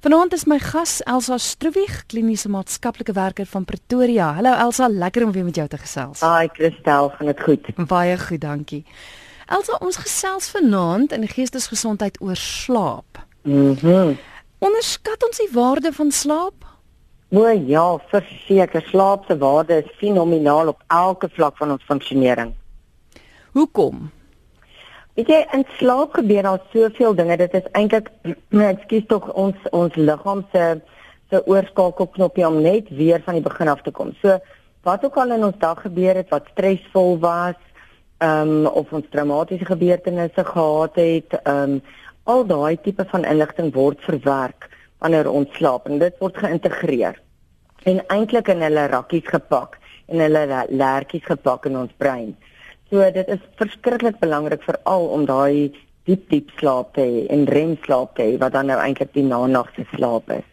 Vanaand is my gas Elsa Stroewig, kliniese maatskaplike werker van Pretoria. Hallo Elsa, lekker om weer met jou te gesels. Hi Christel, gaan dit goed? Baie goed, dankie. Elsa, ons gesels vanaand in geestesgesondheid oor slaap. Mhm. Mm Onderskat ons die waarde van slaap? O ja, verseker, slaap se waarde is fenomenaal op elke vlak van ons funksionering. Hoekom? Weet jy, in slaap gebeur daar soveel dinge. Dit is eintlik ekskuus tog ons ons liggaam se se oorskakelknopie om net weer van die begin af te kom. So wat ook al in ons dag gebeur het wat stresvol was, ehm um, of ons traumatiese gebeurtenisse gehad het, ehm um, al daai tipe van inligting word verwerk wanneer ons slaap en dit word geïntegreer en eintlik in hulle rakkies gepak en hulle lertjies gepak in ons brein. So dit is verskriklik belangrik veral om daai diep diep slaap te hê en REM slaap te hê wat dan nou eintlik die nagse slaap is.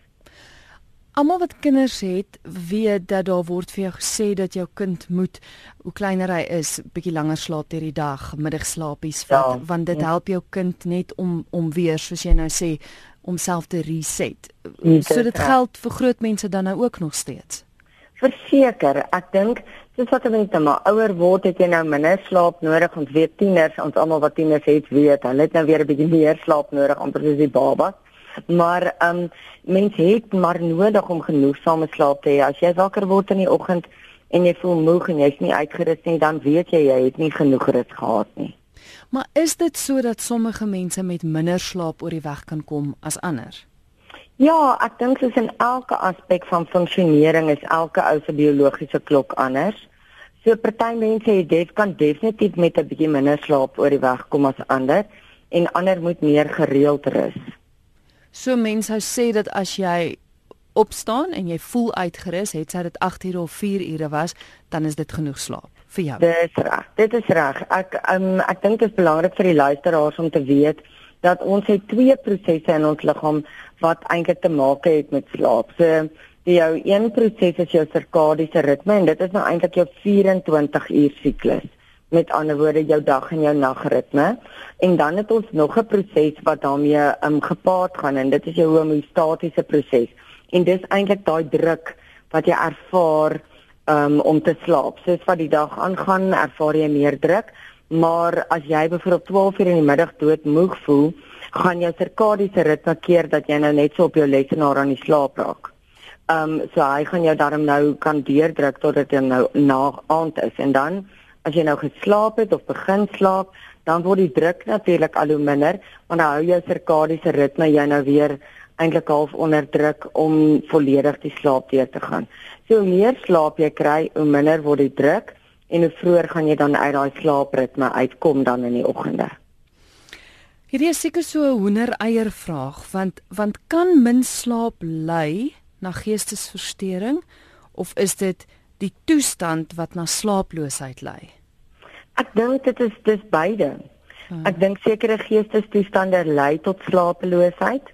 Almal wat kinders het, weet dat daar word vir jou gesê dat jou kind moet hoe kleiner hy is, bietjie langer slaap deur die dag, middagslaapies vat, ja, want dit ja. help jou kind net om om weer soos jy nou sê, om self te reset. Nee, so dit geld vir groot mense dan nou ook nog steeds. Verseker, ek dink dis wat mense maar ouer word het jy nou minder slaap nodig. Ons weet tieners, ons almal wat tieners het, weet hulle het nou weer 'n bietjie meer slaap nodig amper soos die baba. Maar ehm um, mense het maar nodig om genoegsame slaap te hê. As jy wakker word in die oggend en jy voel moeg en jy's nie uitgerus nie, dan weet jy jy het nie genoeg rus gehad nie. Maar is dit so dat sommige mense met minder slaap oor die weg kan kom as ander? Ja, ek dink soos in elke aspek van funksionering is elke ou se biologiese klok anders. So party mense het dit kan definitief met 'n bietjie minder slaap oor die weg kom as ander en ander moet meer gereeld rus. So mense sou sê dat as jy opstaan en jy voel uitgerus, het sy dit 8 ure of 4 ure was, dan is dit genoeg slaap vir jou. Dis reg. Dit is reg. Ek um, ek dink dit is belangrik vir die luisteraars om te weet dat ons het twee prosesse in ons liggaam wat eintlik te maak het met slaap. So jou een proses is jou sirkadiese ritme en dit is nou eintlik jou 24 uur siklus. Met ander woorde jou dag en jou nagritme. En dan het ons nog 'n proses wat daarmee um, gepaard gaan en dit is jou homeostatiese proses. En dis eintlik daai druk wat jy ervaar um, om te slaap. Soos wat die dag aangaan, ervaar jy meer druk, maar as jy byvoorbeeld 12 uur in die middag doodmoeg voel, gaan jou sirkadiese ritme keer dat jy nou net so op jou lesenaar aan die slaap raak. Ehm um, so hy gaan jou darm nou kan deurdruk totdat jy nou na aand is en dan as jy nou geslaap het of begin slaap, dan word die druk natuurlik al hoe minder want dan hou jou sirkadiese ritme jy nou weer eintlik half onder druk om volledig die slaap deur te gaan. So hoe meer slaap jy kry, hoe minder word die druk en hoe vroeër gaan jy dan uit daai slaapritme uitkom dan in die oggende. Hierdie is seker so 'n hoendereier vraag want want kan min slaap lei na geestesversteuring of is dit die toestand wat na slaaploosheid lei? Ek dink dit is dis beide. Hmm. Ek dink sekere geestestoestande lei tot slapeloosheid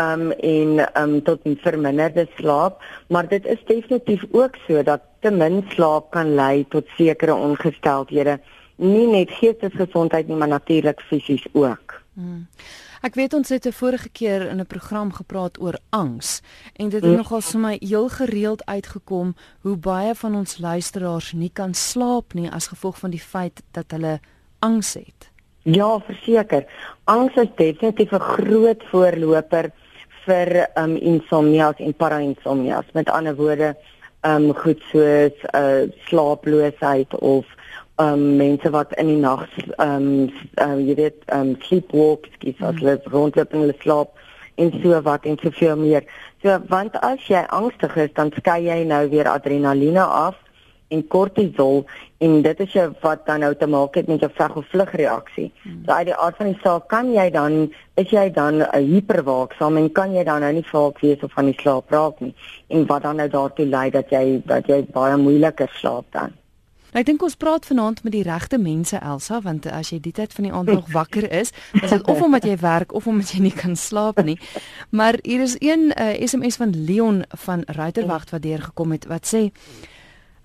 um en um tot 'n verminderde slaap, maar dit is definitief ook so dat te min slaap kan lei tot sekere ongesteldhede, nie net geestesgesondheid nie, maar natuurlik fisies ook. Hmm. Ek weet ons het 'n vorige keer in 'n program gepraat oor angs en dit het hmm. nogal vir my heel gereeld uitgekom hoe baie van ons luisteraars nie kan slaap nie as gevolg van die feit dat hulle angs het. Ja, verseker. Angs is definitief 'n groot voorloper vir um insomnias en parainsomnias. Met ander woorde, um goed soos uh slaaploosheid of um mense wat in die nag um uh, jy weet um sleepwalks, dis as hulle rondloop en hulle slaap en so wat en soveel meer. So want as jy angstig is, dan skei jy nou weer adrenaliene af en kortisol en dit is jou wat dan nou te maak het met jou veg of vlug reaksie. Hmm. So uit die aard van die saak kan jy dan is jy dan uh, hiperwaaksaam en kan jy dan nou nie vaak wees of van die slaap raak nie en wat dan nou daartoe lei dat jy dat jy baie moeiliker slaap dan. Nou, ek dink ons praat vanaand met die regte mense Elsa want as jy die tyd van die aand nog wakker is, is dit of omdat jy werk of omdat jy nie kan slaap nie. Maar hier is een uh, SMS van Leon van Ruiterwag wat deurgekom het wat sê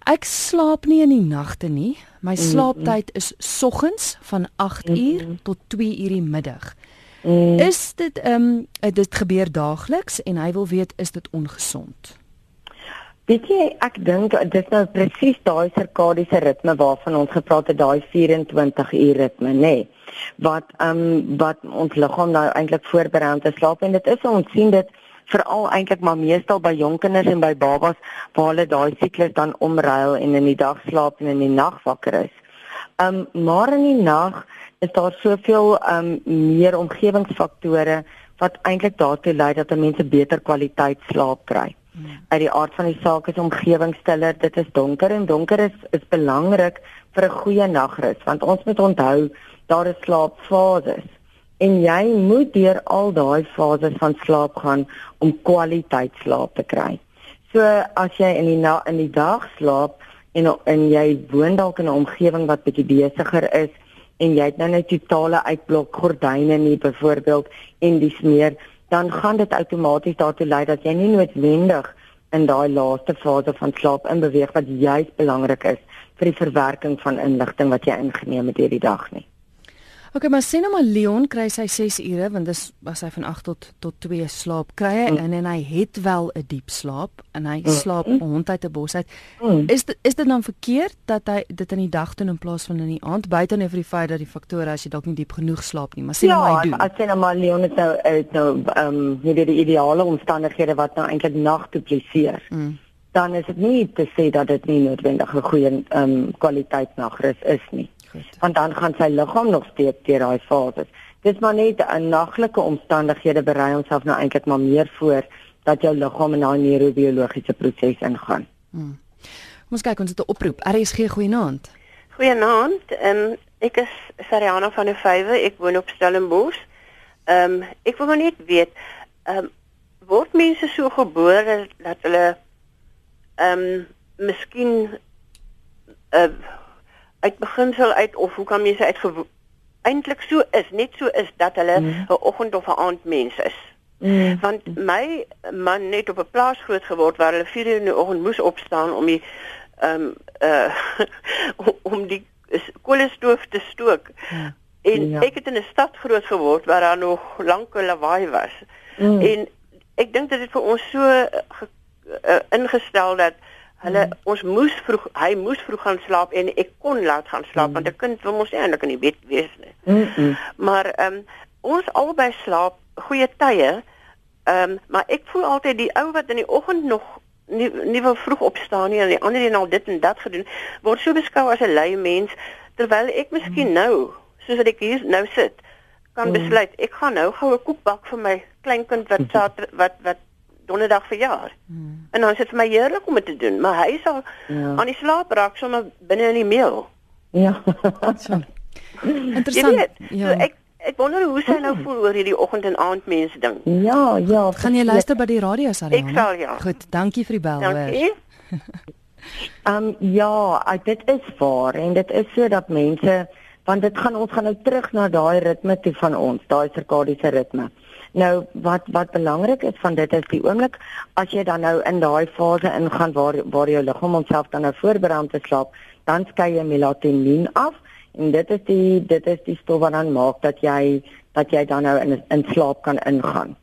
Ek slaap nie in die nagte nie. My slaaptyd is soggens van 8 uur tot 2 uur die middag. Mm. Is dit ehm um, dit gebeur daagliks en hy wil weet is dit ongesond? Weet jy, ek dink dit is nou presies daai sirkadiese ritme waarvan ons gepraat het, daai 24 uur ritme, nê. Nee, wat ehm um, wat ons liggaam nou eintlik voorberei om te slaap en dit is ons sien dit veral eintlik maar meestal by jong kinders en by babas waar hulle daai siklus dan omruil en in die dag slaap en in die nag wakker is. Um, maar in die nag is daar soveel um, meer omgewingsfaktore wat eintlik daartoe lei dat mense beter kwaliteit slaap kry. Uit die aard van die saak is omgewing stiller, dit is donker en donker is is belangrik vir 'n goeie nagrus want ons moet onthou daar is slaapfases en jy moet deur al daai fases van slaap gaan om kwaliteit slaap te kry. So as jy in die na, in die dag slaap en en jy woon dalk in 'n omgewing wat bietjie besigger is en jy het nou net totale uitblok gordyne nie byvoorbeeld en dis meer dan gaan dit outomaties daartoe lei dat jy nie noodwendig in daai laaste fase van slaap inbeweeg wat juis belangrik is vir die verwerking van inligting wat jy ingeneem het hierdie dag nie. Okay, maar sien nou maar Leon kry sy 6 ure want dis was hy van 8 tot tot 2 slaap kry hy mm. en en hy het wel 'n diep slaap en hy mm. slaap mm. hond uit 'n bos uit. Mm. Is dit, is dit dan verkeerd dat hy dit in die dag doen in plaas van in die aand buite nou vir die feit dat die faktore as jy dalk nie diep genoeg slaap nie, maar sien ja, hoe hy doen. Ja, as sien nou maar Leon het nou het nou ehm um, hierdie die ideale omstandighede wat nou eintlik nag dupliseer. Mm. Dan is dit nie te sê dat dit nie noodwendig 'n goeie ehm um, kwaliteit nagrus is nie. Goed. Want dan gaan sy liggaam nog steeds deur daai fases. Dis maar net 'n naglike omstandighede berei homself nou eintlik maar meer voor dat jou liggaam in daai neurobiologiese proses ingaan. Hmm. Ons kyk ons het 'n oproep. RSG goeienaand. Goeienaand. Ehm um, ek is Sariana van der Vywe. Ek woon op Stellenbosch. Ehm um, ek wil net weet ehm um, word mense so gebore dat hulle ehm um, miskien 'n uh, eh, uit beginsel uit of hoe kan mense uit eintlik so is, net so is dat hulle. 'n mm. oggend of 'n aand mens is. Mm. Want my man net op 'n plaas groot geword waar hulle 4 uur in die oggend moes opstaan om die ehm um, uh om die koolstoof te stook. Ja. En ja. ek het in 'n stad groot geword waar daar nog lank 'n lawaai was. Mm. En ek dink dit het vir ons so uh, ingestel dat Hulle mm. ons moes vroeg hy moes vroeg gaan slaap en ek kon laat gaan slaap mm. want 'n kind wil mos eintlik in die bed wees nie. Mm -mm. Maar ehm um, ons albei slaap goeie tye. Ehm um, maar ek voel altyd die ou wat in die oggend nog nie nie wil vroeg opstaan nie en die ander een al dit en dat gedoen word so beskou as 'n lui mens terwyl ek miskien mm. nou soos wat ek hier nou sit kan mm. besluit ek gaan nou gou 'n koek bak vir my kleinkind wat wat wat donderdag verjaar. Hmm. En dan is dit vir my heerlik om dit te doen, maar hy sal ja. aan die slaap raak sommer binne in die meel. Ja. Interessant. Weet, ja. So ek ek wonder hoe sy nou voel oor hierdie oggend en aand mense ding. Ja, ja. Gaan jy luister by die radio Sarah? Ek sal ja. Goed, dankie vir die bel. Dankie. Ehm um, ja, dit is waar en dit is so dat mense want dit gaan ons gaan nou terug na daai ritme toe van ons, daai sirkadiese ritme. Nou wat wat belangrik is van dit is die oomblik as jy dan nou in daai fase ingaan waar waar jou liggaam homself dan nou voorberei om te slaap, dan skei jy melatonien af en dit is die dit is die stof wat dan maak dat jy dat jy dan nou in in slaap kan ingaan.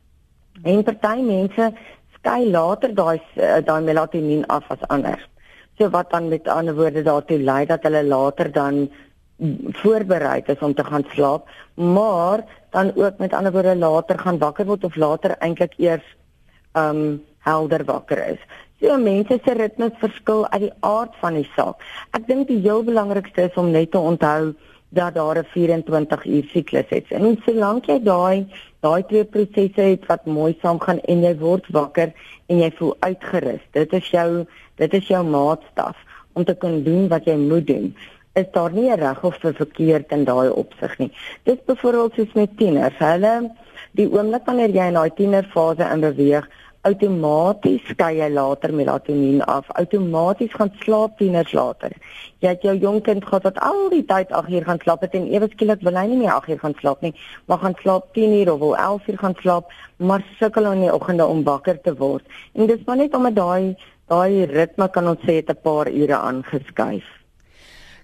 En party mense skei later daai daai melatonien af as ander. So wat dan met ander woorde daartoe lei dat hulle later dan voorberei is om te gaan slaap, maar dan ook met ander woorde later gaan wakker word of later eintlik eers um helder wakker is. So mense se ritmes verskil uit die aard van die saak. Ek dink die heel belangrikste is om net te onthou dat daar 'n 24 uur siklus is. En solank jy daai daai twee prosesse het wat mooi saamgaan en jy word wakker en jy voel uitgerus, dit is jou dit is jou maatstaf om te kan doen wat jy moet doen is daar nie reg of verkeerd in daai opsig nie. Dis byvoorbeeld soos met tieners. Hulle die oomblik wanneer jy in daai tienerfase in beweeg, outomaties skei jy later melatonien af. Outomaties gaan slaap tieners later. Jy het jou jong kind gehad wat al die tyd 8 uur gaan slaap het en ewe skielik wil hy nie meer 8 uur gaan slaap nie, maar gaan slaap 10 uur of wil 11 uur gaan slaap, maar sukkel in die oggende om wakker te word. En dis maar net omdat daai daai ritme kan ons sê het 'n paar ure aangeskuif.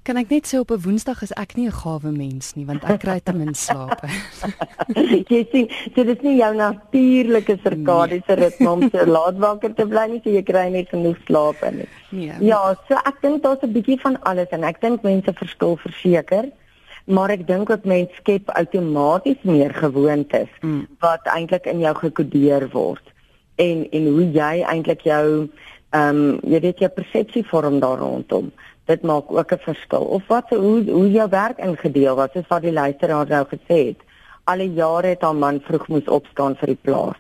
Kan ek net sê op 'n Woensdag is ek nie 'n gawe mens nie want ek kry te min slaap. jy sien, so dit is nie jou natuurlike sirkadiese nee. ritme om so laat wakker te bly nie, so jy kry net genoeg slaap nie. Nee. Ja, so ek dink daar's 'n bietjie van alles en ek dink mense verskil verseker maar ek dink dat mens skep outomaties meer gewoontes mm. wat eintlik in jou gekodeer word en en hoe jy eintlik jou ehm um, jy weet jou persepsie vorm daar rondom dit maak ook 'n verskil. Of wat hoe hoe jou werk ingedeel was soos wat die luisteraar nou gesê het. Alle jare het haar man vroeg moes opstaan vir die plaas.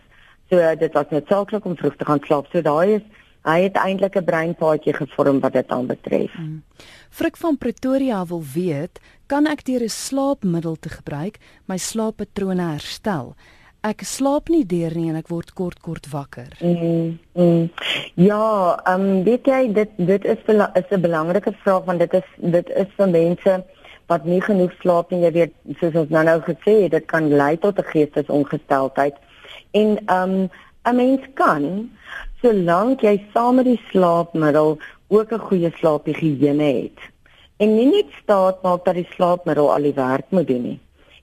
So dit was net saaklik om vroeg te gaan slaap. So daai is hy het eintlik 'n breinpaadjie gevorm wat dit aanbetref. Mm. Frik van Pretoria wil weet, kan ek deur 'n slaapmiddel te gebruik my slaappatrone herstel? Ek slaap nie deur nie en ek word kort kort wakker. Mm, mm. Ja, ehm um, weet jy dit dit is is 'n belangrike vraag want dit is dit is vir mense wat nie genoeg slaap nie, jy weet, soos ons nou nou gesê het, dit kan lei tot 'n geestesongesteldheid. En ehm um, 'n mens kan solank jy saam met die slaapmiddel ook 'n goeie slaaphigiëne het. En nie net staat maak dat die slaapmiddel al die werk moet doen nie.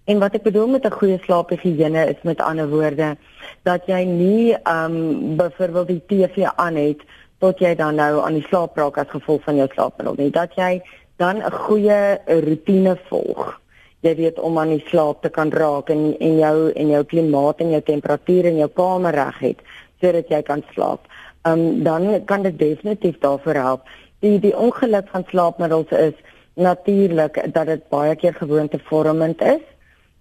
En wat ek bedoel met 'n goeie slaaphigiëne is met ander woorde dat jy nie ehm um, byvoorbeeld die TV aan het tot jy dan nou aan die slaap raak as gevolg van jou slaapmiddel nie. Dat jy dan 'n goeie roetine volg. Jy weet om aan die slaap te kan raak en en jou en jou klimaat en jou temperatuur in jou kamer reg het sodat jy kan slaap um, dan kan dit definitief daarvoor help. Die die ongeluk van slaapmiddels is natuurlik dat dit baie keer gewoontevormend is.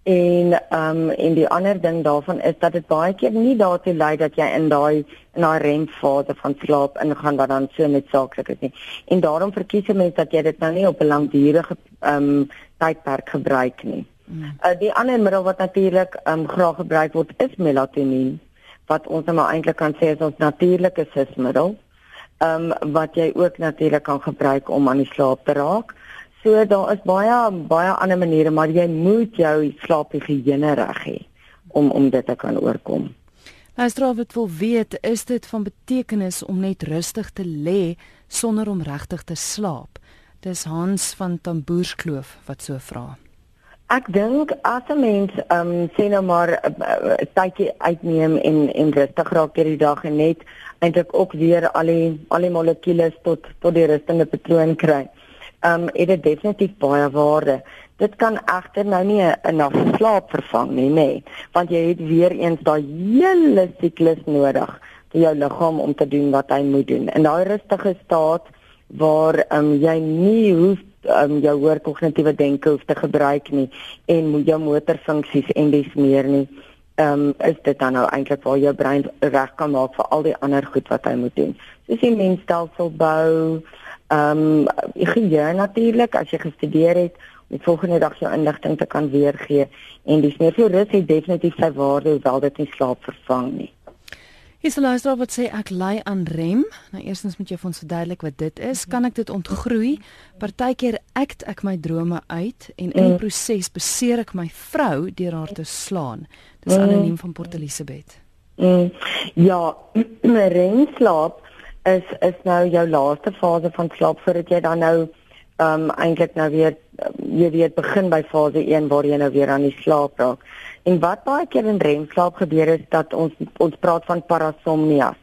En ehm um, en die ander ding daarvan is dat dit baie keer nie daartoe lei dat jy in daai in daai remfase van slaap ingaan wat dan so noodsaaklik is nie. En daarom verkies mense dat jy dit nou nie op 'n langdurige ehm um, tydperk gebruik nie. Mm. Uh, die ander middel wat natuurlik ehm um, graag gebruik word is melatonien wat ons nou maar eintlik kan sê is ons natuurlike susmiddel. Ehm um, wat jy ook natuurlik kan gebruik om aan die slaap te raak. So daar is baie baie ander maniere, maar jy moet jou slaaphigiëne reg hê om om dit te kan oorkom. Luisteraar wat wil weet, is dit van betekenis om net rustig te lê sonder om regtig te slaap? Dis Hans van Tamboerskloof wat so vra. Ek dink as 'n mens ehm um, sê nou maar 'n uh, uh, tydjie uitneem en en rustig raak deur die dag en net eintlik ook weer al die al die molekules tot tot die rustende patroon kry. Ehm um, dit het definitief baie waarde. Dit kan egter nou nie 'n nag slaap vervang nie, nê, want jy het weer eens daai hele siklus nodig vir jou liggaam om te doen wat hy moet doen. In daai rustige staat waar ehm um, jy nie hoef um, jou hoor kognitiewe denke hoef te gebruik nie en moet jou motorfunksies en dis meer nie. Ehm um, is dit dan nou eintlik waar jou brein reg kan maak vir al die ander goed wat hy moet doen. Soos die mensstelsel bou, ehm um, geheue natuurlik as jy gestudeer het om die volgende dag jou inligting te kan weergee en dis meer vir rus het definitief sy waarde hoewel dit nie slaap vervang nie. Hier's 'n luisteraar wat sê ek ly aan rem. Nou eerstens moet jy vir ons verduidelik wat dit is. Kan ek dit ontgroei? Partykeer ek ek my drome uit en in die mm. proses beseer ek my vrou deur haar te slaan. Dis mm. anoniem van Port Elizabeth. Mm. Ja, rem slaap is is nou jou laaste fase van slaap voordat jy dan nou ehm um, eintlik nou weer jy weet begin by fase 1 waar jy nou weer aan die slaap raak. En wat baie keer in remslaap gebeur is dat ons ons praat van parasomnia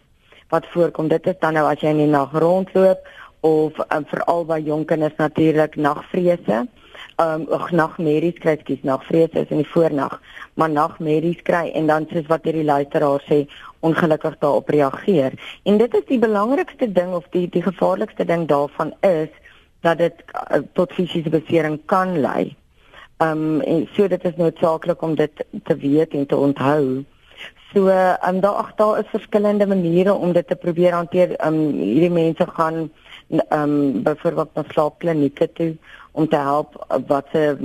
wat voorkom. Dit is dan nou as jy in die nag rondloop of um, veral by jong kinders natuurlik nagvrese. Ehm um, nagmerries kry skies nagvrese is in die voornag, maar nagmerries kry en dan soos wat hierdie luisteraar sê, ongelukkig daarop reageer. En dit is die belangrikste ding of die die gevaarlikste ding daarvan is dat dit uh, tot fisiese besering kan lei. Ehm um, en so dit is noodsaaklik om dit te weet en te onthou. So ehm um, daar ag daar is verskillende maniere om dit te probeer hanteer. Ehm um, hierdie mense gaan ehm um, byvoorbeeld na slaapklinieke toe om te help wat se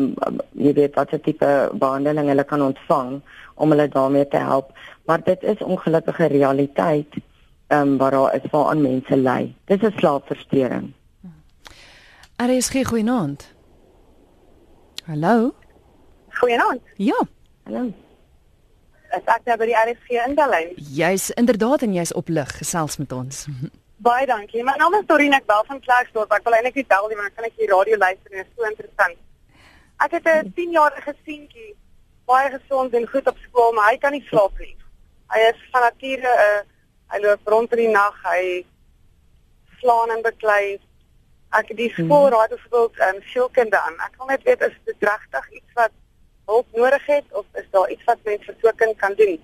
jy weet wat se tipe behandeling hulle kan ontvang om hulle daarmee te help. Maar dit is ongelukkige realiteit ehm um, waar daar is waar aan mense ly. Dis 'n slaapversteuring. Er is geen goeie naam. Hallo. Goeienaand. Ja. Hallo. Is ek nou by die RSG in Berlyn? Jy's inderdaad en jy's op lig gesels met ons. Baie dankie. My naam is Dorien, ek bel van Klerksdorp. Ek wil eintlik nie bel nie, maar ek kan net die radio luister en dit is so interessant. Ek het 'n 10-jarige seentjie, baie gesond en goed op skool, maar hy kan nie slaap nie. Hy is van nature 'n uh, hy loop rond in die nag, hy slaan en beklei. Ek die skool raai byvoorbeeld 'n um, skoolkinde aan. Ek wil net weet is dit regtig iets wat hulp nodig het of is daar iets wat mens vir so 'n kind kan doen?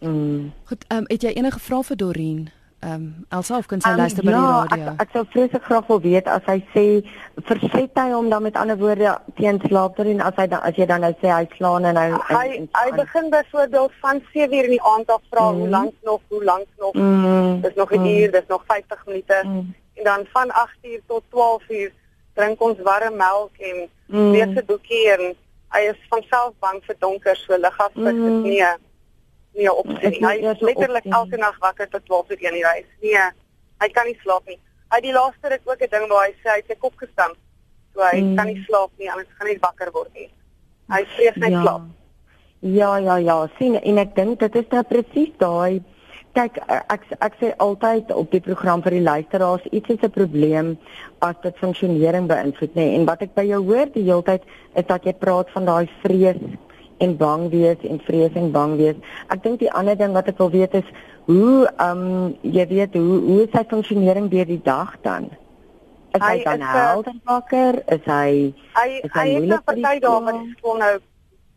Mm. Goed, ehm um, het jy enige vrae vir Dorien? Ehm um, Elsa of kan sy um, luister by ja, die radio? Ek, ek sou vreeslik graag wil weet as hy sê verset hy hom dan met ander woorde teen slaap en as hy dan as jy dan nou sê hy slaan en hy hy, en, hy begin byvoorbeeld van 7 uur in die aand af vra mm. hoe lank nog, hoe lank nog? Mm. Dis nog 'n mm. uur, dis nog 50 minute. Mm. En dan van 8 uur tot 12 uur drink ons warm melk en mm. lees 'n boekie en hy is van self bang vir donker so lig af vir mm. nee nie op sy nie. Hy is letterlik elke nag wakker tot 12 uur in die huis. Nee, hy kan nie slaap nie. Hy die laaste ruk ook 'n ding waar hy sê hy het sy kop gestamp. So hy mm. kan nie slaap nie, anders gaan hy wakker word nie. Hy vrees net ja. slaap. Ja, ja, ja, sien en ek dink dit is nou presies daai kyk ek ek sê altyd op die program vir die luisteraars iets is 'n probleem as dit funksionering beïnvloed nê nee. en wat ek by jou hoor die hele tyd is dat jy praat van daai vrees en bang wees en vrees en bang wees. Ek dink die ander ding wat ek wil weet is hoe ehm um, jy weet hoe hoe is sy funksionering deur die dag dan? Is hy, hy dan eh, helder wakker? Is hy hy is hy, hy het 'n party dae wat gewoon nou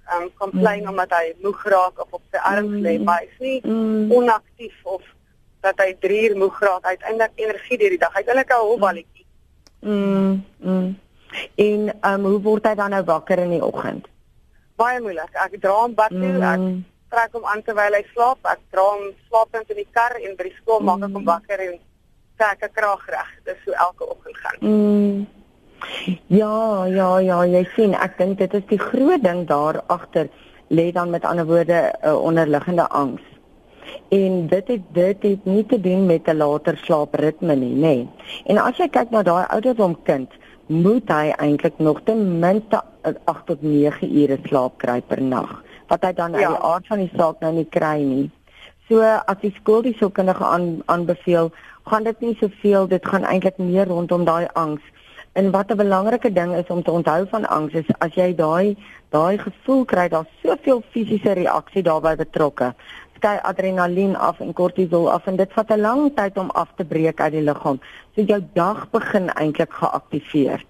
ehm um, complain mm. omdat hy moeg raak of op sy arms mm. lê, maar hy's nie mm. onaktief of dat hy 3 uur moeg raak. Hy het eintlik energie deur die dag. Hy het eintlik 'n hofballetjie. Mm. mm. En ehm um, hoe word hy dan nou wakker in die oggend? Baie moeilik. Ek dra hom bad toe, ek mm. trek hom aan terwyl hy slaap. Ek dra hom slaapend in die kar en by die skool mm. maak ek hom mm. wakker en trek ek kraag reg. Dis so elke oggend gaan. Mm. Ja, ja, ja, jy sien, ek dink dit is die groot ding daar agter lê dan met ander woorde 'n uh, onderliggende angs. En dit het dit het nie te doen met 'n later slaapritme nie, nê. Nee. En as jy kyk na daai ouderdom kind, moet hy eintlik nog ten minste 8 tot 9 ure slaap kry per nag wat hy dan ja. uit die aard van die saak nou nie kry nie. So as die skool die sielkundige aan aanbeveel, gaan dit nie soveel, dit gaan eintlik meer rondom daai angs. En wat 'n belangrike ding is om te onthou van angs is as jy daai daai gevoel kry, daar's soveel fisiese reaksie daarbey betrokke skei adrenalien af en kortisol af en dit vat 'n lang tyd om af te breek uit die liggaam. So jou dag begin eintlik geaktiveer.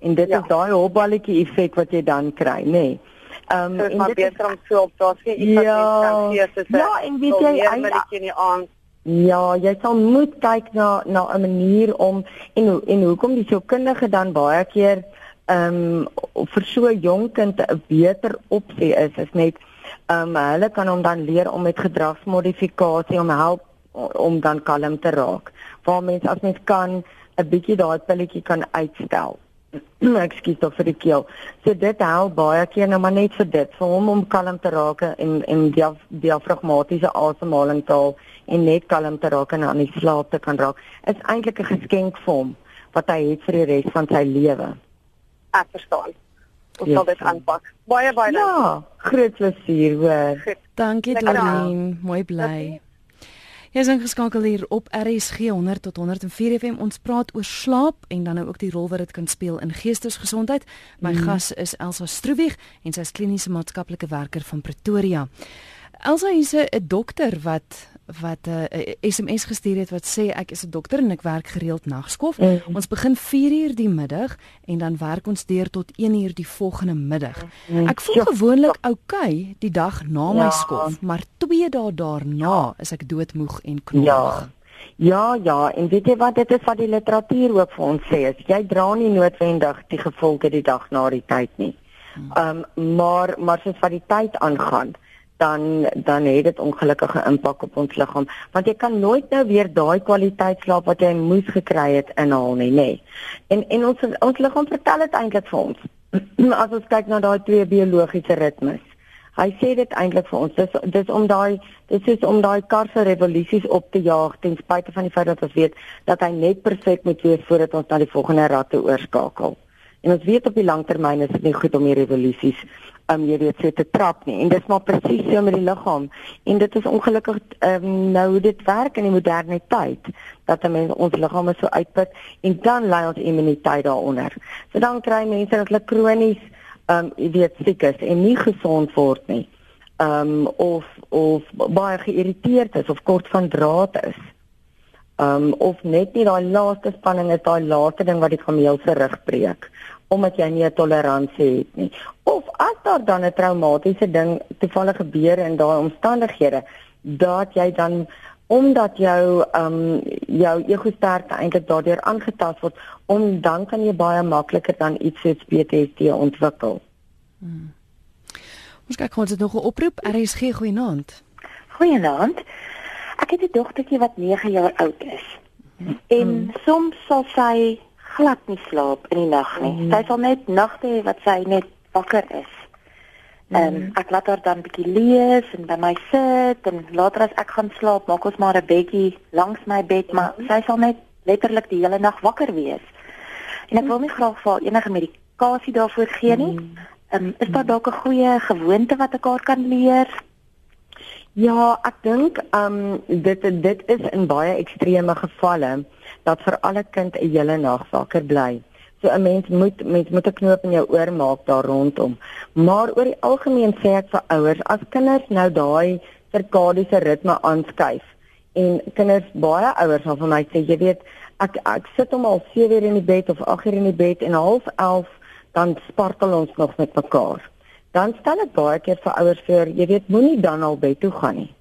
En dit ja. is daai hopballetjie effek wat jy dan kry, nê. Nee. Ehm um, en dit is om so op daar sien iets ja, wat kan sien soos Ja, en weet jy eintlik nie aan Ja, jy sal moet kyk na na 'n manier om en en hoekom die sielkundige dan baie keer ehm um, vir so 'n jong kind 'n beter opsie is, is net Ehm um, hulle kan hom dan leer om met gedragsmodifikasie om help om dan kalm te raak. Waar mens as mens kan 'n bietjie daai pilletjie kan uitstel. Ekskuus tog vir die keel. So dit help baie keer nou maar net vir dit, vir hom om kalm te raak en en die diafragmatiese asemhaling te haal en net kalm te raak en aan die slaap te kan raak. Is eintlik 'n geskenk vir hom wat hy het vir die res van sy lewe. Ek verstaan ons sal dit aanpak. Baie baie dankie. Ja, groot plesier hoor. Dankie Doreen, mooi bly. Jy is ingeskakel hier op RSG 100 tot 104 FM. Ons praat oor slaap en dan nou ook die rol wat dit kan speel in geestesgesondheid. My mm. gas is Elsa Stroewig en sy is kliniese maatskaplike werker van Pretoria. Elsa is 'n dokter wat wat 'n uh, SMS gestuur het wat sê ek is 'n dokter en ek werk gereeld nagskof. Mm. Ons begin 4uur die middag en dan werk ons deur tot 1uur die volgende middag. Mm. Ek voel ja. gewoonlik oukei okay, die dag na my ja. skof, maar 2 dae daarna is ek doodmoeg en knorrig. Ja. Ja, ja, en weet jy wat dit is wat die literatuur ook vir ons sê, is jy dra nie noodwendig die gevolge die dag na die tyd nie. Mm. Ehm um, maar maar soos wat die tyd aangaan, dan dan het dit ongelukkige impak op ons liggaam. Want jy kan nooit nou weer daai kwaliteit slaap wat jy moes gekry het inhaal nie nê. En en ons ons liggaam vertel dit eintlik vir ons. As ons kyk na daai twee biologiese ritmes. Hy sê dit eintlik vir ons. Dis dis om daai dis is om daai karse revolusies op te jaag ten spyte van die feit dat ons weet dat hy net perfek moet wees voordat ons na die volgende ratte oorskakel. En ons weet op die langtermyn is dit nie goed om hier revolusies um, jy weet so te trap nie en dit is maar presies so met die liggaam en dit is ongelukkig um, nou dit werk in die moderne tyd dat mense ons liggame so uitput en dan lê ons immuniteit daaronder. So dan kry mense dat hulle kronies um, jy weet siek is en nie gesond word nie. Um, of of baie geïrriteerd is of kort van draad is. Um, of net nie daai laaste spanning is daai laaste ding wat die kameel se rug breek omdat jy nie 'n toleransie het nie. Of as daar dan 'n traumatiese ding toevallig gebeur in daai omstandighede dat jy dan omdat jou ehm um, jou ego sterkte eintlik daardeur aangetast word, om dan kan jy baie makliker dan iets soos PTSD ontwikkel. Hmm. Ons kyk ons het nog 'n oproep. RSG goeienaand. Goeienaand. Ek het 'n dogtertjie wat 9 jaar oud is. Hmm. En soms sal sy glad nie slaap in die nag nie. Mm. Sy sal net nagte hê wat sy net wakker is. En mm. ek laat haar dan bietjie lees en by my sit en later as ek gaan slaap, maak ons maar 'n bedjie langs my bed, maar mm. sy sal net letterlik die hele nag wakker wees. En ek wil nie graag vir enige medikasie daarvoor gee nie. Mm. Um, is daar dalk 'n goeie gewoonte wat ek haar kan leer? Ja, ek dink um dit dit is in baie ekstreme gevalle dat vir alle kind 'n hele nag wakker bly. So 'n mens moet mens moet 'n knoop in jou oor maak daar rondom. Maar oor die algemeen sê ek vir ouers, as kinders nou daai sirkadiese ritme aanskuif en kinders baie ouers sal vir my sê, jy weet, ek ek sit hom al 7 uur in die bed of 8 uur in die bed en half 11 dan spartel ons nog met mekaar. Dan stel ek baie keer vir ouers voor, jy weet, moenie dan al bed toe gaan nie.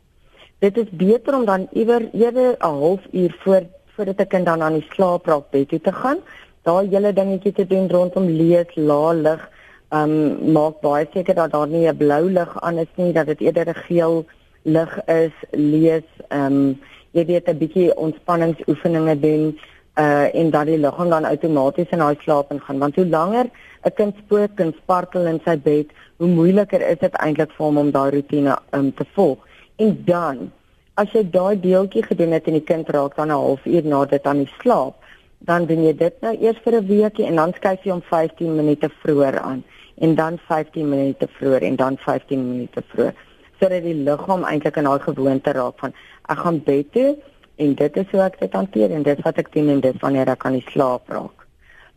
Dit is beter om dan iewers ewe 'n halfuur voor voordat 'n kind dan aan die slaap raak bed toe te gaan. Daai hele dingetjie te doen rondom lees, lae lig, ehm um, maak baie seker dat daar nie 'n blou lig aan is nie, dat dit eerder 'n geel lig is, lees, ehm um, jy weet 'n bietjie ontspanningsoefeninge doen uh en dan die liggaam dan outomaties in daai slaap ingaan want hoe langer 'n kind spook en spartel in sy bed, hoe moeiliker is dit eintlik vir hom om daai rotine um, te volg. En dan as jy daai deeltjie gedoen het en die kind raak dan 'n halfuur na dit aan die slaap, dan doen jy dit nou eers vir 'n weekie en dan skuif jy hom 15 minute vroeër aan en dan 15 minute vroeër en dan 15 minute vroeër sodat die liggaam eintlik in daai gewoonte raak van ek gaan bed toe en dit is hoe ek dit hanteer en dit wat ek doen en dit wanneer ek aan die slaap raak.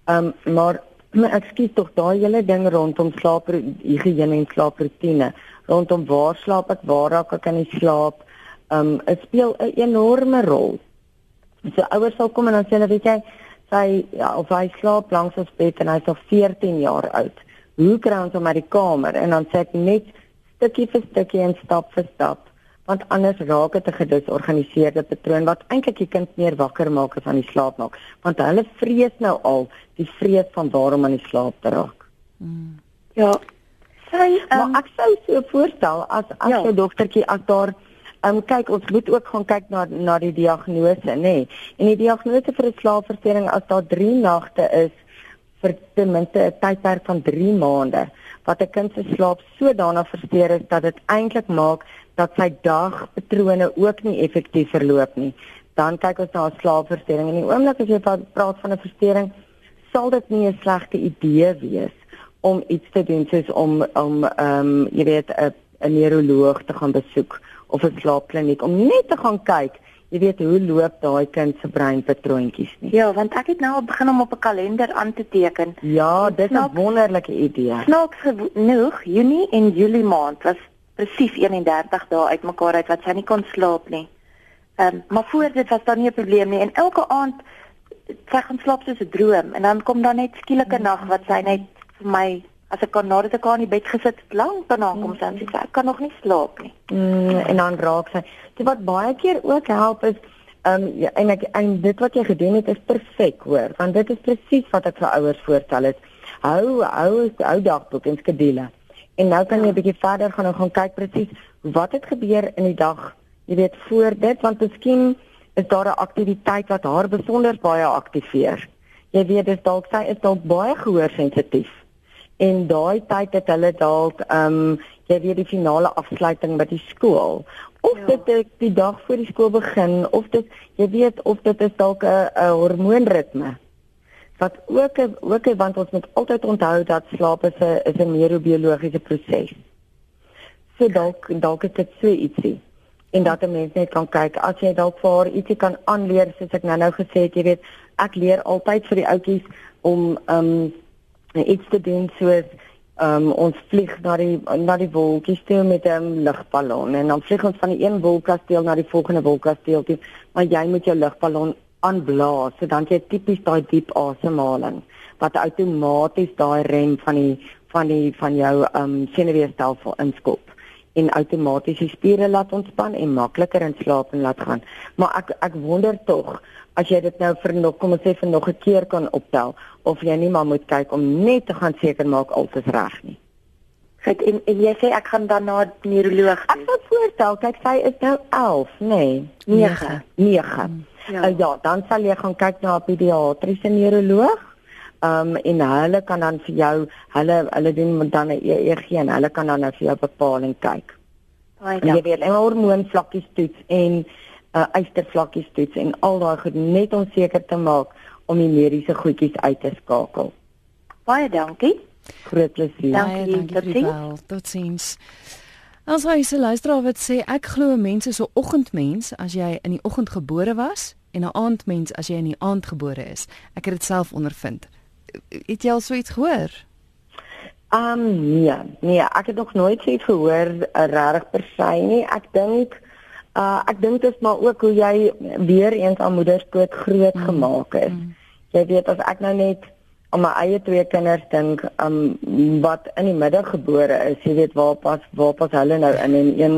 Ehm um, maar maar ek skiet tog daai hele ding rondom slaap higiëne en slaaproetine rondom waar slaap ek waar raak ek aan die slaap um dit speel 'n enorme rol. So ouers sal kom en dan sê hulle weet jy, sy ja, of hy slaap langs ons bed en hy's al 14 jaar oud. Hoe kry ons hom uit die kamer? En dan sê ek net stukkie vir stukkie en stap vir stap want anders raak dit 'n gedisorganiseerde patroon wat eintlik die kind meer wakker maak as aan die slaap maak want hulle vrees nou al die vrees van waarom aan die slaap te raak. Hmm. Ja. Sy um, maar ek sou so voorstel as as ja. jou dogtertjie as daar Ehm um, kyk ons moet ook gaan kyk na na die diagnose, nê. Nee. En die diagnose vir 'n slaapversteuring as daar 3 nagte is vir ten minste 'n tydperk van 3 maande wat 'n kind se slaap sodanig versteur is dat dit eintlik maak dat sy dagpatrone ook nie effektief verloop nie. Dan kyk ons na 'n slaapversteuring en die oomblik as jy praat van 'n versteuring, sal dit nie 'n slegte idee wees om iets te doen soos om om ehm um, jy weet 'n 'n neuroloog te gaan besoek of 'n slaapkliniek om net te gaan kyk, jy weet hoe loop daai kind se breinpatroontjies nie. Ja, want ek het nou al begin om op 'n kalender aan te teken. Ja, dit is 'n wonderlike idee. Snaaks genoeg, Junie en Julie maand was presies 31 dae uitmekaar uit wat sy nie kon slaap nie. Ehm, um, maar voor dit was daar nie 'n probleem nie en elke aand sy gaan slaap soos 'n droom en dan kom daar net skielike mm. nag wat sy net vir my as ek kan nadat ek aan die bed gesit het lank daarna kom sy sê ek kan nog nie slaap nie. Mm, en dan raak sy. Dit wat baie keer ook help is ehm um, ja, en ek en dit wat jy gedoen het is perfek hoor want dit is presies wat ek vir ouers voorstel het. Hou hou hou dagboek en skedule. En nou kan jy 'n bietjie verder gaan en gaan kyk presies wat het gebeur in die dag. Jy weet voor dit want miskien is daar 'n aktiwiteit wat haar besonder baie aktiveer. Jy weet dis dalk sy is dalk baie gehoorsensitief en daai tyd het hulle dalk ehm um, jy weet die finale afsluiting by die skool of ja. dit is die dag voor die skool begin of dit jy weet of dit is dalk 'n 'n hormoonritme. Wat ook ook want ons moet altyd onthou dat slaap is 'n is 'n neurobiologiese proses. So dalk dalk is dit so ietsie en dat 'n mens net kan kyk as jy dalk vir ietsie kan aanleer soos ek nou-nou gesê het, jy weet, ek leer altyd vir die ouetjies om um iets te doen soos um ons vlieg na die na die wolkies toe met 'n lugballon en dan vlieg ons van die een wolkkasteel na die volgende wolkkasteel toe, maar jy moet jou lugballon aanblaas, so dan jy tipies daai diep asemhaling wat outomaties daai rem van die van die van jou um senuweestelsel inskop en outomaties die spiere laat ontspan en makliker in slaap en laat gaan. Maar ek ek wonder tog as jy dit nou vir nog kom ons sê vir nog 'n keer kan optel of jy nie maar moet kyk om net te gaan seker maak alles reg nie. Kyk en, en jy sê ek gaan dan na neuroloog. Ek sou voorstel kyk sy is nou 11, nê? Nee, 9. 9. Ja. Uh, ja, dan sal jy gaan kyk na 'n pediatriese neuroloog. Um en hulle kan dan vir jou hulle hulle doen dan 'n EEG en hulle kan dan nou vir jou bepaling kyk. Baie ja. Jy weet, 'n hormoonvlakkies toets en 'n uh, eistervlakkies toets en al daai goed net om seker te maak om die mediese goedjies uit te skakel. Baie dankie. Groot plesier. Dankie, dankie. Totsiens. Ons hy se luisteraar wat sê ek glo mense so oggendmens as jy in die oggend gebore was en 'n aandmens as jy in die aand gebore is. Ek het dit self ondervind. Het jy al so iets gehoor? Um nee, nee, ek het nog nooit so iets gehoor uh, regtig per se nie. Ek dink uh ek dink dit is maar ook hoe jy weer eens aan moederskoot groot mm. gemaak is. Mm. Jy weet as ek nou net aan my eie twee kinders dink, um wat in die middag gebore is, jy weet waar pas waar pas hulle nou in en een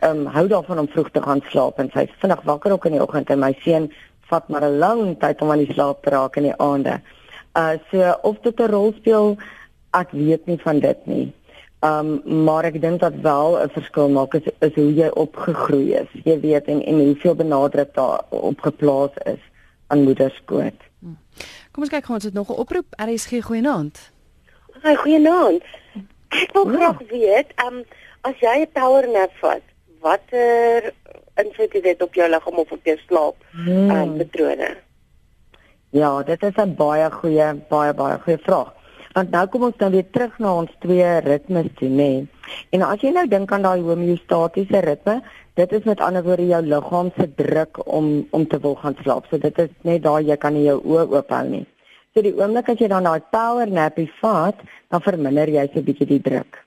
ehm um, hou daarvan om vroeg te gaan slaap en sy vinnig wakker ook in die oggend en my seun vat maar 'n lang tyd om aan die slaap te raak in die aande. Uh so of dit 'n rol speel, ek weet nie van dit nie. Ehm um, maar ek dink dat wel 'n verskil maak is, is hoe jy opgegroei is. Jy weet en en hoeveel benadruk daar op geplaas is aan moederskoot. Hmm. Kom ons kyk gou ons het nog 'n oproep. RSG goeienaand. Hi, goeienaand. Ek wil ja. graag weet, ehm um, as jy 'n power nap vat, watter invloed het dit op jou liggaam of op jou slaap hmm. um, patrone? Ja, dit is 'n baie goeie baie baie goeie vraag. Want nou kom ons dan weer terug na ons twee ritmes toe, nê. Nee. En as jy nou dink aan daai homeostatiese ritme, dit is met ander woorde jou liggaam se druk om om te wil gaan slaap. So dit is net daai jy kan nie jou oë oop hou nie. So die oomblik as jy dan daai power nap vat, dan verminder jy so 'n bietjie die druk.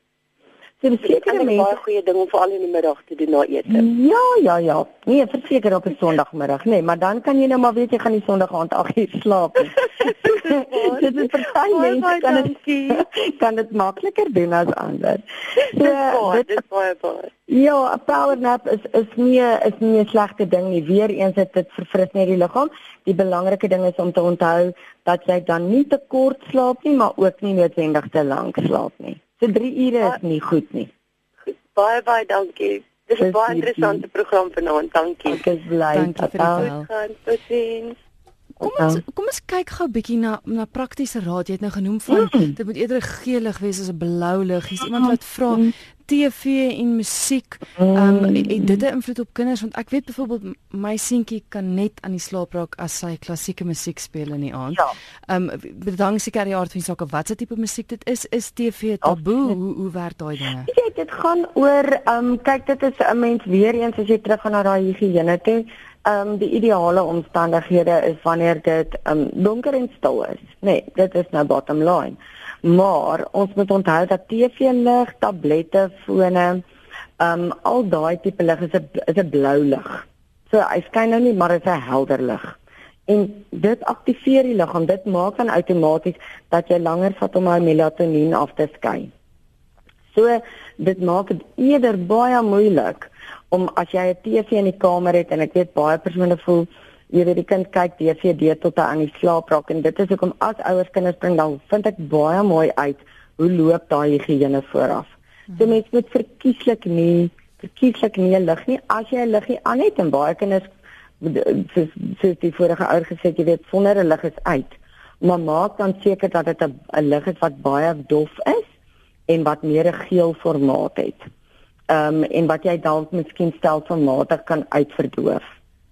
So sekere mense baie goeie ding om veral in die middag te doen na ete. Ja, ja, ja. Nee, verseker op 'n Sondagmiddag, nee, maar dan kan jy nou maar weet jy gaan die Sondag aand 8 uur slaap. dit is baie mense kan dit kan dit makliker doen as ander. So, dit is baie baie. Ja, 'n power nap is is nie is nie 'n slegte ding nie. Weereens het dit verfris net die liggaam. Die belangrike ding is om te onthou dat jy dan nie te kort slaap nie, maar ook nie noodwendig te lank slaap nie. So 3 ure is nie goed nie. Goed, baie baie dankie. Dis 'n baie interessante program vanaand. Dankie. Ek is bly. Dankie vir die vel. Kom ons kom ons kyk gou 'n bietjie na na praktiese raad. Jy het nou genoem van mm. dit moet eerder geel lig wees as 'n blou lig. Hier's iemand wat vra mm. TV en musiek, ehm um, het dit 'n invloed op kinders want ek weet byvoorbeeld my seentjie kan net aan die slaap raak as sy klassieke musiek speel in die aand. Ja. Ehm ja. um, bedank seker die aard van die saak of watse tipe musiek dit is. Is TV taboe? Hoe hoe werk daai dinge? Ja, dit gaan oor ehm um, kyk dit is 'n mens weer eens as jy terug gaan na daai higiëne toe Ehm um, die ideale omstandighede is wanneer dit ehm um, donker en stil is. Nee, dit is nou bottom line. Maar ons moet onthou dat TV-lig, tablette, fone, ehm um, al daai tipe lig is 'n is 'n blou lig. So hy skyn nou nie, maar dit is 'n helder lig. En dit aktiveer die liggaam. Dit maak dan outomaties dat jy langer vat om jou melatonien af te skei. So dit maak dit eerder baie moeilik om as jy 'n TV in die kamer het en ek weet baie persone voel jy weet die kind kyk DVD tot hy aan die slaap raak en dit is hoekom as ouers kinders bring dan vind ek baie mooi uit hoe loop daai higiëne vooraf. So mens moet verkieslik nie verkieslik nie lig nie as jy 'n liggie aan het en baie kinders soos soos die vorige ouer gesê jy weet sonder 'n lig is uit. Maar maak dan seker dat dit 'n lig is wat baie dof is en wat meer 'n geel formaat het. Ehm um, en wat jy dalk miskien stelselmatig kan uitverdoof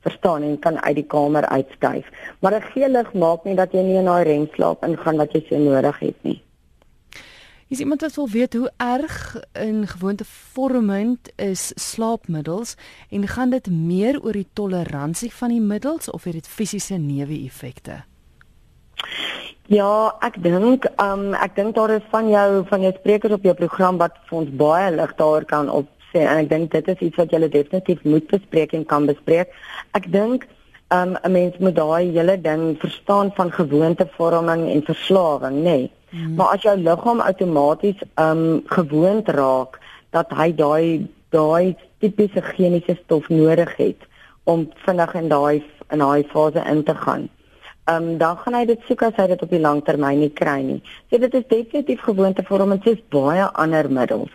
verstaan en kan uit die kamer uitskuif. Maar 'n geel lig maak nie dat jy nie in daai remslaap ingaan wat jy so nodig het nie. Is iemand wat wil weet hoe erg in gewoontevormend is slaapmiddels en gaan dit meer oor die toleransie van die middels of het dit fisiese neeweffekte? Ja, ek dink, um ek dink daar is van jou van jou sprekers op jou program wat vir ons baie lig daar kan op sê en ek dink dit is iets wat jy definitief moet bespreek en kan bespreek. Ek dink um 'n mens moet daai hele ding verstaan van gewoontevorming en verslawing, nê. Nee. Hmm. Maar as jou liggaam outomaties um gewoond raak dat hy daai daai tipiese chemiese stof nodig het om vinnig in daai in daai fase in te gaan. Um dan gaan hy dit soek as hy dit op die lang termyn nie kry nie. So dit is definitief gewoontevorming soos baie ander middels.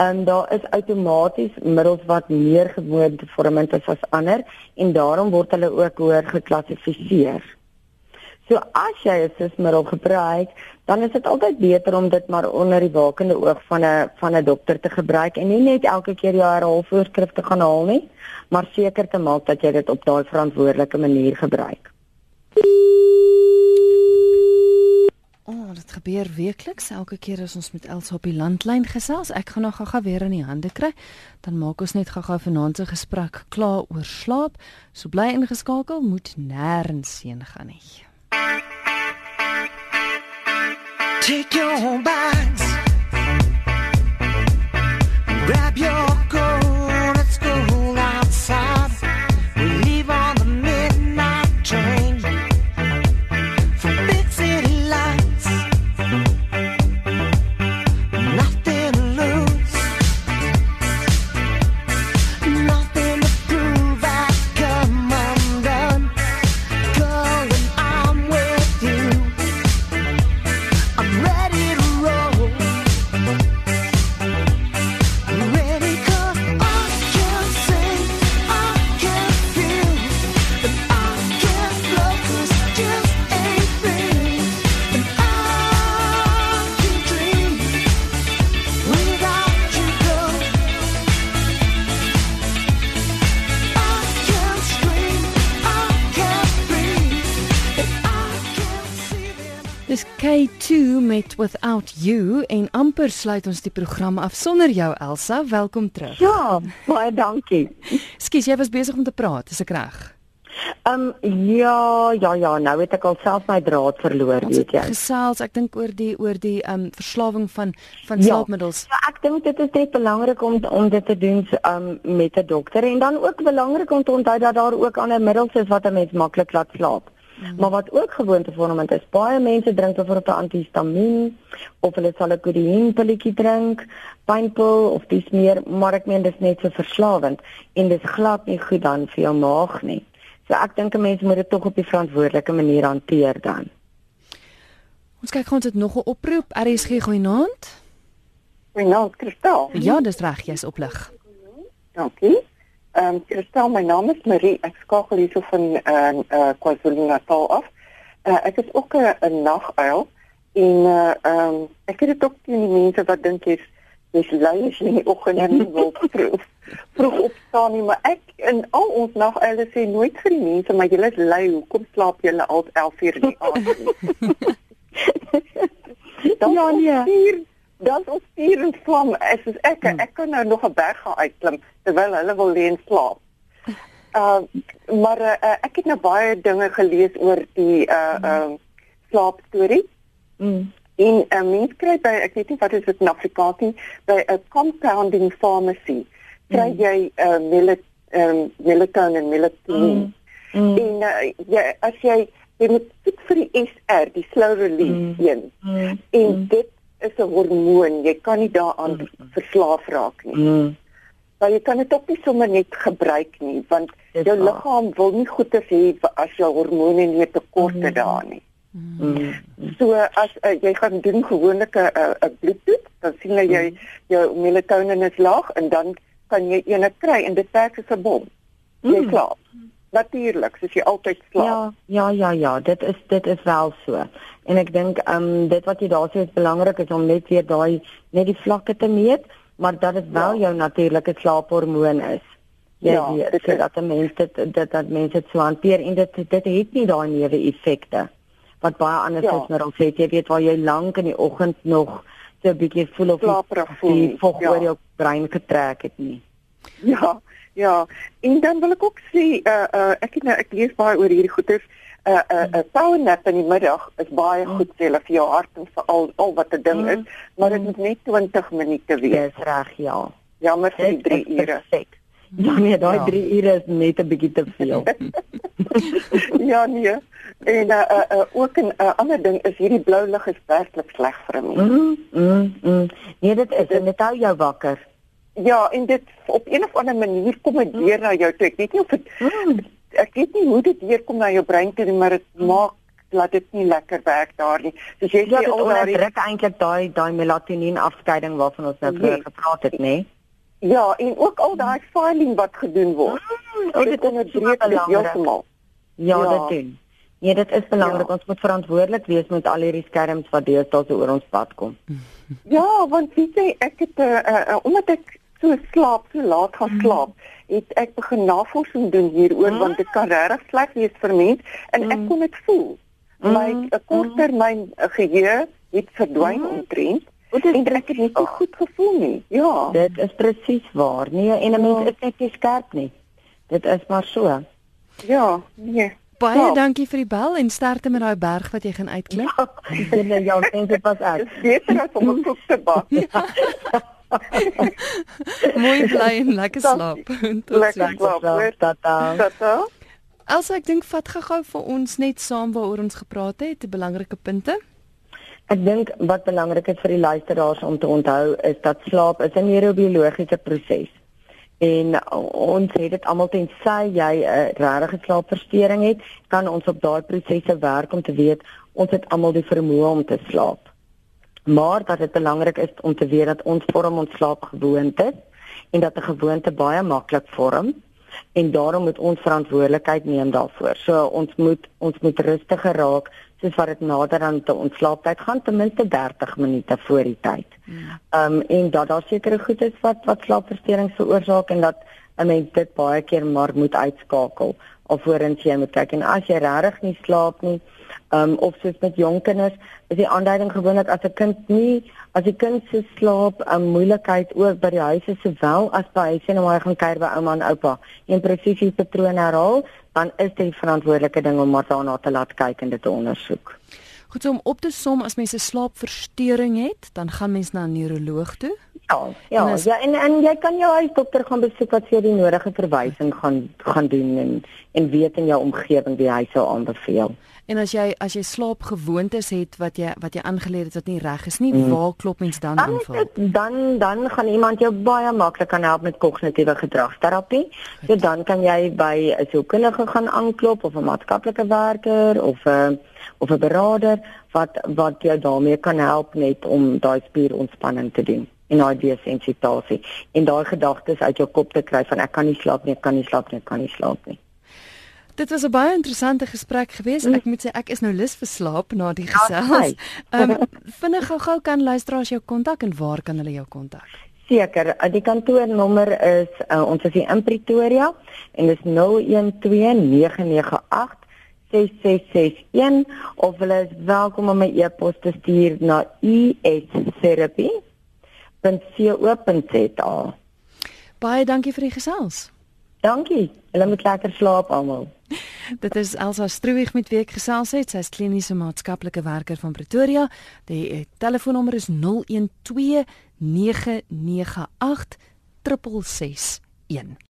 Um daar is outomaties middels wat meer gewoontevormend is as ander en daarom word hulle ook hoër geklassifiseer. So as jy 'n susmiddel gebruik, dan is dit altyd beter om dit maar onder die wakende oog van 'n van 'n dokter te gebruik en nie net elke keer jou herhaalvoorskrif te gaan haal nie, maar seker te maak dat jy dit op daai verantwoordelike manier gebruik. Oh, dit gebeur weekliks elke keer as ons met Elsa op die landlyn gesels. Ek gaan nog gou-gou weer in die hande kry. Dan maak ons net gou-gou vanaand se gesprek klaar oor slaap. So bly ingeskakel, moet nêrens heen gaan nie. Take your bags. Grab your coat. Without You en amper sluit ons die program af sonder jou Elsa. Welkom terug. Ja, baie dankie. Skus, jy was besig om te praat, is ek reg? Um ja, ja, ja, nou het ek al self my draad verloor, Ons weet jy. gesels, ek dink oor die oor die um verslawing van van Ja. slaapmiddels. Ja, ek dink dit is net belangrik om om dit te doen um met 'n dokter en dan ook belangrik om te onthou dat daar ook ander middels is wat 'n mens maklik laat slaap. Mm. Maar wat ook gewoontevormend is, baie mense drink byvoorbeeld 'n antihistamiin of hulle sal 'n kodeinpilletjie drink, pynpil of dis meer, maar ek meen dis net so verslawend en dis glad nie goed dan vir jou maag nie. So ek dink 'n mens moet dit tog op die verantwoordelike manier hanteer dan. Ons kyk ons het nog 'n oproep. RSG goeienaand. Goeienaand, Kristal. Ja, dis reg, jy's oplig. Dankie. Ehm um, Kristal, my naam is Marie. Ek skakel hierso van uh, uh KwaZulu-Natal af. Uh, ek is ook 'n uh, naguil en uh ehm um, ek het dit ook teen die mense wat dink jy's jy's lui as jy in die oggend en nie wil vroeg, vroeg opstaan nie, maar ek in al ons naguile sê nooit vir die mense maar julle is lui, hoekom slaap julle al 11 uur in die aand? Dan Ja, nee. Vier, dan ons vier en vlam is soos ek hmm. ek kan nou nog 'n berg gaan uitklim terwyl hulle wil lê en slaap. Uh maar uh, ek het nou baie dinge gelees oor die uh uh slaap storie. Mm. En 'n uh, mens kry by ek weet nie wat is dit in Afrikaans nie, by 'n compounding pharmacy kry Mm. jy uh mel um, melatonin, melatonin. Mm. Mm. En uh, jy as jy jy moet soek vir die SR, die slow release Mm. een. Mm. En Mm. dit is 'n hormoon. Jy kan nie daaraan Mm. verslaaf raak nie. Mm. Maar jy kan dit ook nie sommer net gebruik nie, want Dis jou liggaam wil nie goeders hê as jou hormone nie tekort het Mm. daar nie. Mm. So as uh, jy gaan doen gewoonlik 'n 'n 'n bloedtoets, dan sien jy jy jou melatonin is laag en dan kan jy ene kry en dit werk soos 'n bom. Jy Mm. slaap. Natuurlik, soos jy altyd slaap. Ja, ja, ja, ja, dit is dit is wel so. En ek dink ehm um, dit wat jy daar sê is belangrik is om net weer daai net die vlakke te meet, maar dat dit wel Ja. jou natuurlike slaaphormoon is. Jy ja, weet dit dat mense dit dat dat mense dit so hanteer en dit dit het nie daai newe effekte wat baie anders ja. is maar ons sê jy weet waar jy lank in die oggend nog so 'n bietjie voel of jy voel ja. oor jou brein getrek het nie. Ja, ja. En dan wil ek ook sê uh uh ek het nou ek lees baie oor hierdie goeters 'n 'n 'n power nap in die middag is baie mm. goed vir julle vir jou hart en vir al al wat 'n ding is, maar dit moet net 20 minute wees. Dis reg, ja. Jammer vir die 3 ure. Ja nee, daai 3 ja. ure is net 'n bietjie te veel. ja nee. En uh, uh, uh, ook 'n uh, ander ding is hierdie blou lig is werklik sleg vir 'n mens. Mm, mm, mm. Nee, dit is dit hou jou wakker. Ja, en dit op een of ander manier kom dit deur na jou toe. Ek weet nie of dit mm ek weet nie hoe dit weer kom na jou brein toe maar dit maak laat dit nie lekker werk daar nie. So jy sê ja, al daai druk eintlik daai daai melatonien afskeiding waarvan ons nou vroeër nee. gepraat het, nê? Ja, en ook al daai filing wat gedoen word. Mm, oh, dit onderbreek dit heeltemal. Ja, ja, dit doen. Nee, dit is belangrik. Ja. Ons moet verantwoordelik wees met al hierdie skerms wat deesdae so oor ons pad kom. Ja, want jy sê ek het uh, uh, omdat ek so slaap, so laat gaan slaap, het ek begin navorsing doen hieroor mm. want dit kan regtig sleg wees vir mens en mm. ek kon dit voel. Mm. My mm. korttermyn geheue het verdwyn mm. omtrent. Dit is ek het nie so goed gevoel nie. Ja. Dit is presies waar. Nee, en 'n mens ja. is net nie skerp nie. Dit is maar so. Ja, nee. Baie ja. dankie vir die bel en sterkte met daai berg wat jy gaan uitklim. Ja, jy jou dit pas uit. Dit is beter as om 'n koek te bak. Mooi bly en lekker slaap. lekker slaap. Tata. Tata. Also ek dink vat gou-gou vir ons net saam waaroor ons gepraat het, die belangrike punte. Ek dink wat belangrik is vir die luisteraars om te onthou is dat slaap is 'n neurobiologiese proses. En ons het dit almal tensy jy 'n regte slaapversteuring het, kan ons op daai prosesse werk om te weet ons het almal die vermoë om te slaap maar dat dit belangrik is om te weet dat ons vorm ons slaapgewoontes en dat 'n gewoonte baie maklik vorm en daarom moet ons verantwoordelikheid neem daarvoor. So ons moet ons moet rustiger raak soos wat dit nader aan te ons slaaptyd gaan ten minste 30 minute voor die tyd. Ehm um, en dat daar sekere goed is wat wat slaapversteurings veroorsaak en dat 'n mens dit baie keer maar moet uitskakel alvorens jy moet kyk en as jy regtig nie slaap nie, um, of soos met jong kinders is die aanduiding gewoonlik as 'n kind nie as die kind se slaap 'n um, moeilikheid ook by die huis is sowel as by huis en hoe hy gaan kuier by ouma en oupa en presies patrone herhaal dan is dit verantwoordelike ding om maar daarna te laat kyk en dit te ondersoek. Goed so om op te som as mens 'n slaapversteuring het, dan gaan mens na 'n neuroloog toe. Ja, ja, en as, ja en en jy kan jou huisdokter gaan besoek wat vir die nodige verwysing gaan gaan doen en en weet in jou omgewing wie hy sou aanbeveel. En as jy as jy slaapgewoontes het wat jy wat jy aangeleer het wat nie reg is nie, mm. waar klop mens dan dan aan? Dan dan gaan iemand jou baie maklik kan help met kognitiewe gedragsterapie. So dan kan jy by 'n sielkundige gaan aanklop of 'n maatskaplike werker of 'n of 'n beraader wat wat jou daarmee kan help net om daai spierontspanning te doen en daai desensitasie en daai gedagtes uit jou kop te kry van ek kan nie slaap nie, ek kan nie slaap nie, ek kan nie slaap nie. Dit was 'n baie interessante gesprek geweest. Ek moet sê ek is nou lus vir slaap na die gesels. Ehm um, vinnig gou-gou kan luisteraars jou kontak en waar kan hulle jou kontak? Seker, eh, die kantoornommer is uh, ons is in Pretoria en dis 012998 6661 of hulle is welkom om my e-pos te stuur na estherapy.co.za. Baie dankie vir die gesels. Dankie. Hulle moet lekker slaap almal. Dit is Elsa Struwig met wie ek gesels het. Sy is kliniese maatskaplike werker van Pretoria. Die eh, telefoonnommer is 012 998 3661.